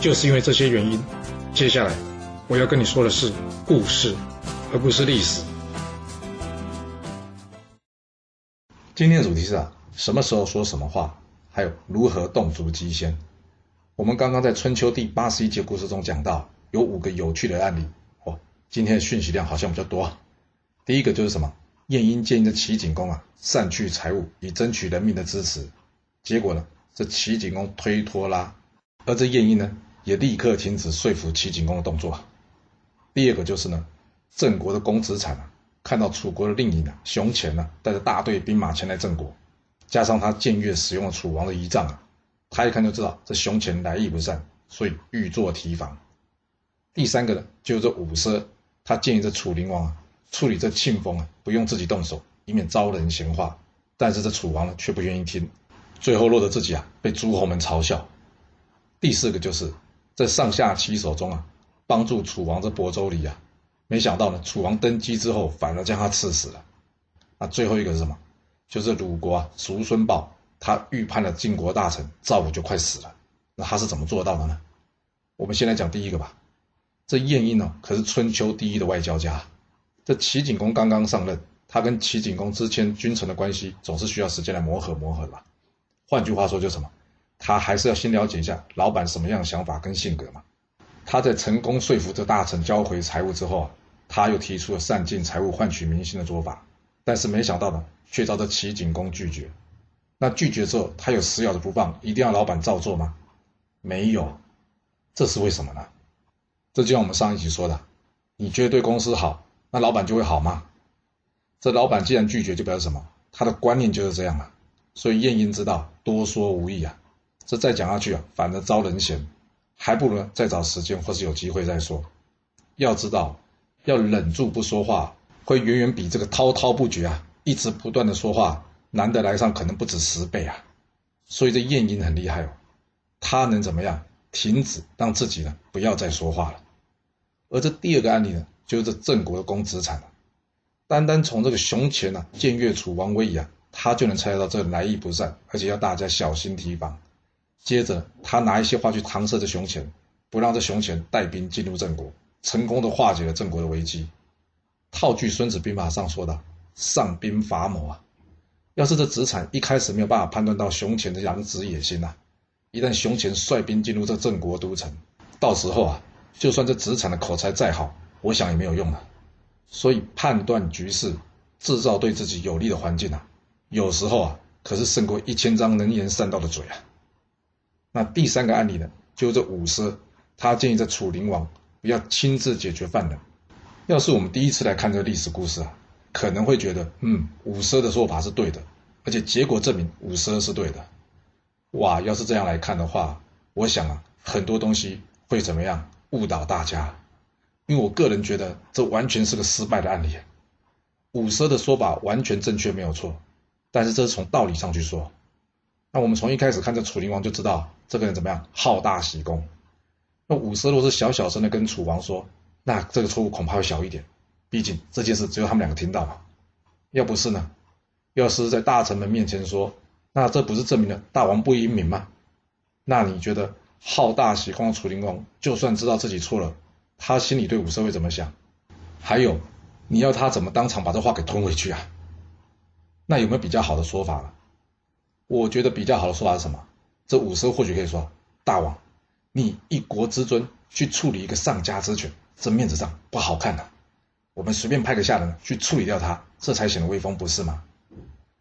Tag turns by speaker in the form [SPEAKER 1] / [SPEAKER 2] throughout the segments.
[SPEAKER 1] 就是因为这些原因，接下来我要跟你说的是故事，而不是历史。
[SPEAKER 2] 今天的主题是啊，什么时候说什么话，还有如何动足机先。我们刚刚在春秋第八十一节故事中讲到，有五个有趣的案例。哦，今天的讯息量好像比较多啊。第一个就是什么？晏婴建议的齐景公啊，散去财物以争取人民的支持。结果呢，这齐景公推脱啦，而这晏婴呢？也立刻停止说服齐景公的动作。第二个就是呢，郑国的公子产啊，看到楚国的令尹啊熊虔呢带着大队兵马前来郑国，加上他僭越使用了楚王的仪仗啊，他一看就知道这熊虔来意不善，所以欲作提防。第三个呢，就是这伍奢，他建议这楚灵王啊处理这庆封啊，不用自己动手，以免招人闲话。但是这楚王呢却不愿意听，最后落得自己啊被诸侯们嘲笑。第四个就是。在上下其手中啊，帮助楚王这亳州离啊，没想到呢，楚王登基之后反而将他赐死了。那最后一个是什么？就是鲁国啊，叔孙豹，他预判了晋国大臣赵武就快死了。那他是怎么做到的呢？我们先来讲第一个吧。这晏婴呢，可是春秋第一的外交家。这齐景公刚刚上任，他跟齐景公之间君臣的关系总是需要时间来磨合磨合吧。换句话说，就什么？他还是要先了解一下老板什么样的想法跟性格嘛。他在成功说服这大臣交回财物之后啊，他又提出了善尽财物换取民心的做法，但是没想到呢，却遭这齐景公拒绝。那拒绝之后，他有死咬着不放，一定要老板照做吗？没有，这是为什么呢？这就像我们上一集说的，你觉得对公司好，那老板就会好吗？这老板既然拒绝，就表示什么？他的观念就是这样啊。所以晏婴知道多说无益啊。这再讲下去啊，反而招人嫌，还不如再找时间或是有机会再说。要知道，要忍住不说话，会远远比这个滔滔不绝啊，一直不断的说话难得来上，可能不止十倍啊。所以这晏婴很厉害哦，他能怎么样？停止让自己呢不要再说话了。而这第二个案例呢，就是这郑国的公子产了单单从这个熊前呢见越楚王威仪啊，他就能猜得到这来意不善，而且要大家小心提防。接着，他拿一些话去搪塞这熊虔，不让这熊虔带兵进入郑国，成功的化解了郑国的危机。套句《孙子兵法》上说的“上兵伐谋”啊，要是这子产一开始没有办法判断到熊虔的养子野心呐，一旦熊虔率兵进入这郑国都城，到时候啊，就算这子产的口才再好，我想也没有用了。所以判断局势，制造对自己有利的环境啊，有时候啊，可是胜过一千张能言善道的嘴啊。那第三个案例呢，就是这伍奢，他建议这楚灵王不要亲自解决犯人。要是我们第一次来看这个历史故事啊，可能会觉得，嗯，伍奢的说法是对的，而且结果证明伍奢是对的。哇，要是这样来看的话，我想啊，很多东西会怎么样误导大家？因为我个人觉得这完全是个失败的案例。伍奢的说法完全正确，没有错，但是这是从道理上去说。那我们从一开始看这楚灵王就知道这个人怎么样，好大喜功。那伍奢若是小小声的跟楚王说，那这个错误恐怕会小一点，毕竟这件事只有他们两个听到嘛。要不是呢，要是在大臣们面前说，那这不是证明了大王不英明吗？那你觉得好大喜功的楚灵王，就算知道自己错了，他心里对伍奢会怎么想？还有，你要他怎么当场把这话给吞回去啊？那有没有比较好的说法呢？我觉得比较好的说法是什么？这武奢或许可以说：“大王，你一国之尊去处理一个上家之犬，这面子上不好看呐。我们随便派个下人去处理掉他，这才显得威风，不是吗？”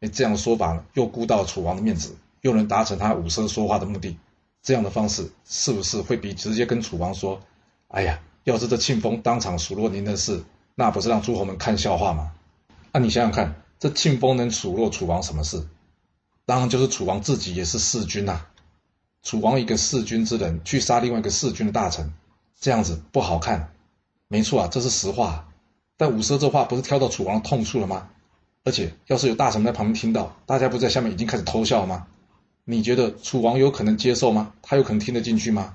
[SPEAKER 2] 哎，这样的说法呢，又顾到楚王的面子，又能达成他武奢说话的目的。这样的方式是不是会比直接跟楚王说：“哎呀，要是这庆丰当场数落您的事，那不是让诸侯们看笑话吗？”那你想想看，这庆丰能数落楚王什么事？当然就是楚王自己也是弑君呐，楚王一个弑君之人去杀另外一个弑君的大臣，这样子不好看。没错啊，这是实话。但五奢这话不是挑到楚王的痛处了吗？而且要是有大臣在旁边听到，大家不在下面已经开始偷笑了吗？你觉得楚王有可能接受吗？他有可能听得进去吗？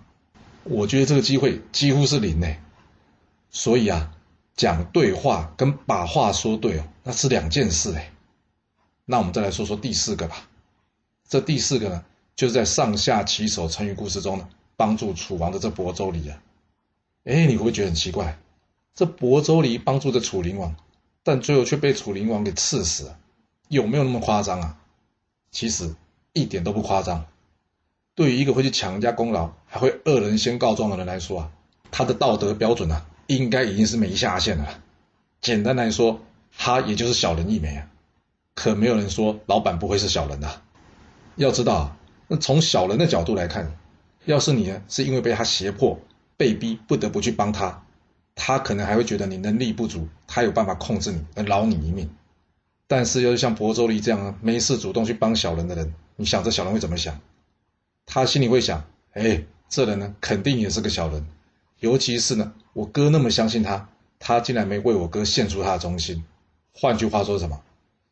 [SPEAKER 2] 我觉得这个机会几乎是零呢。所以啊，讲对话跟把话说对哦，那是两件事哎。那我们再来说说第四个吧。这第四个呢，就是在上下其手成语故事中呢，帮助楚王的这亳州离啊。哎，你会不会觉得很奇怪？这亳州离帮助着楚灵王，但最后却被楚灵王给刺死了，有没有那么夸张啊？其实一点都不夸张。对于一个会去抢人家功劳，还会恶人先告状的人来说啊，他的道德标准啊，应该已经是没下限了。简单来说，他也就是小人一枚啊。可没有人说老板不会是小人的。要知道啊，那从小人的角度来看，要是你呢是因为被他胁迫、被逼不得不去帮他，他可能还会觉得你能力不足，他有办法控制你而饶你一命。但是要是像亳州离这样没事主动去帮小人的人，你想这小人会怎么想？他心里会想：哎，这人呢肯定也是个小人，尤其是呢我哥那么相信他，他竟然没为我哥献出他的忠心。换句话说什么？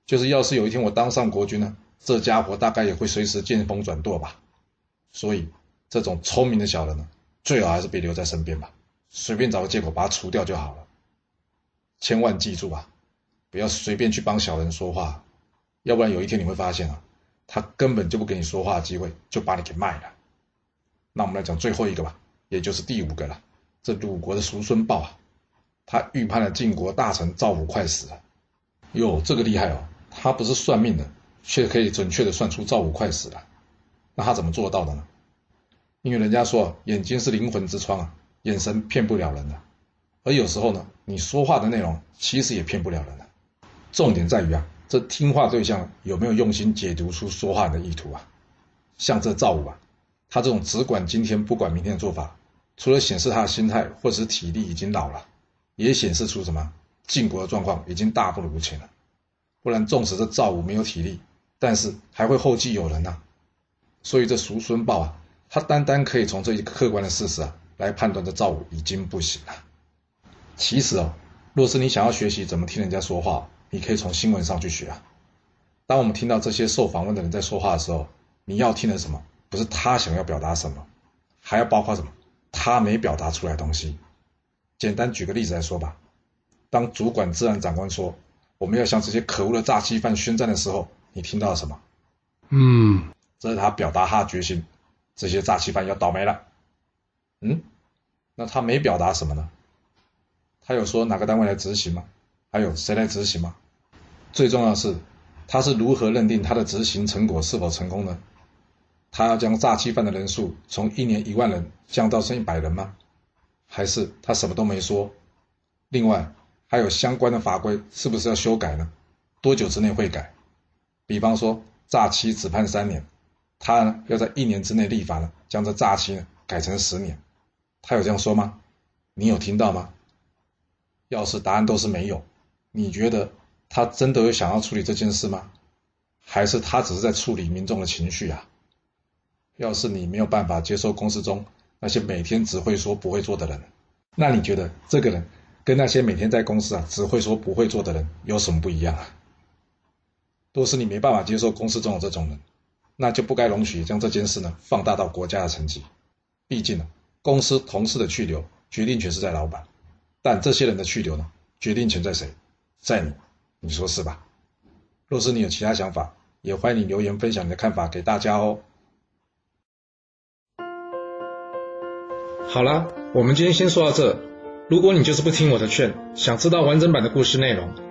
[SPEAKER 2] 就是要是有一天我当上国君呢？这家伙大概也会随时见风转舵吧，所以这种聪明的小人呢，最好还是别留在身边吧，随便找个借口把他除掉就好了。千万记住啊，不要随便去帮小人说话，要不然有一天你会发现啊，他根本就不给你说话的机会，就把你给卖了。那我们来讲最后一个吧，也就是第五个了。这鲁国的叔孙豹啊，他预判了晋国大臣赵武快死了。哟，这个厉害哦，他不是算命的。却可以准确的算出赵武快死了，那他怎么做到的呢？因为人家说眼睛是灵魂之窗啊，眼神骗不了人的，而有时候呢，你说话的内容其实也骗不了人的。重点在于啊，这听话对象有没有用心解读出说话的意图啊？像这赵武啊，他这种只管今天不管明天的做法，除了显示他的心态或者是体力已经老了，也显示出什么晋国的状况已经大不如前了。不然，纵使这赵武没有体力，但是还会后继有人呐，所以这叔孙豹啊，他单单可以从这一客观的事实啊来判断这赵武已经不行了。其实哦，若是你想要学习怎么听人家说话，你可以从新闻上去学啊。当我们听到这些受访问的人在说话的时候，你要听的什么？不是他想要表达什么，还要包括什么？他没表达出来东西。简单举个例子来说吧，当主管治安长官说我们要向这些可恶的诈欺犯宣战的时候。你听到了什么？
[SPEAKER 1] 嗯，
[SPEAKER 2] 这是他表达他的决心，这些诈欺犯要倒霉了。嗯，那他没表达什么呢？他有说哪个单位来执行吗？还有谁来执行吗？最重要的是，他是如何认定他的执行成果是否成功呢？他要将诈欺犯的人数从一年一万人降到剩一百人吗？还是他什么都没说？另外，还有相关的法规是不是要修改呢？多久之内会改？比方说诈欺只判三年，他要在一年之内立法呢，将这诈欺呢改成十年，他有这样说吗？你有听到吗？要是答案都是没有，你觉得他真的有想要处理这件事吗？还是他只是在处理民众的情绪啊？要是你没有办法接受公司中那些每天只会说不会做的人，那你觉得这个人跟那些每天在公司啊只会说不会做的人有什么不一样啊？若是你没办法接受公司中有这种人，那就不该容许将这件事呢放大到国家的层级。毕竟呢，公司同事的去留决定权是在老板，但这些人的去留呢，决定权在谁？在你，你说是吧？若是你有其他想法，也欢迎你留言分享你的看法给大家哦。
[SPEAKER 1] 好啦，我们今天先说到这。如果你就是不听我的劝，想知道完整版的故事内容。